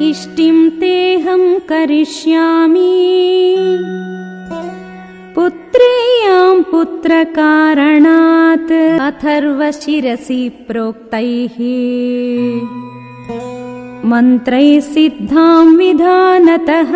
इष्टिं तेऽहं करिष्यामि। पुत्र्यां पुत्रकारणात् अथर्वशिरसि प्रोक्तैः। मन्त्रैः सिद्धां विधानतः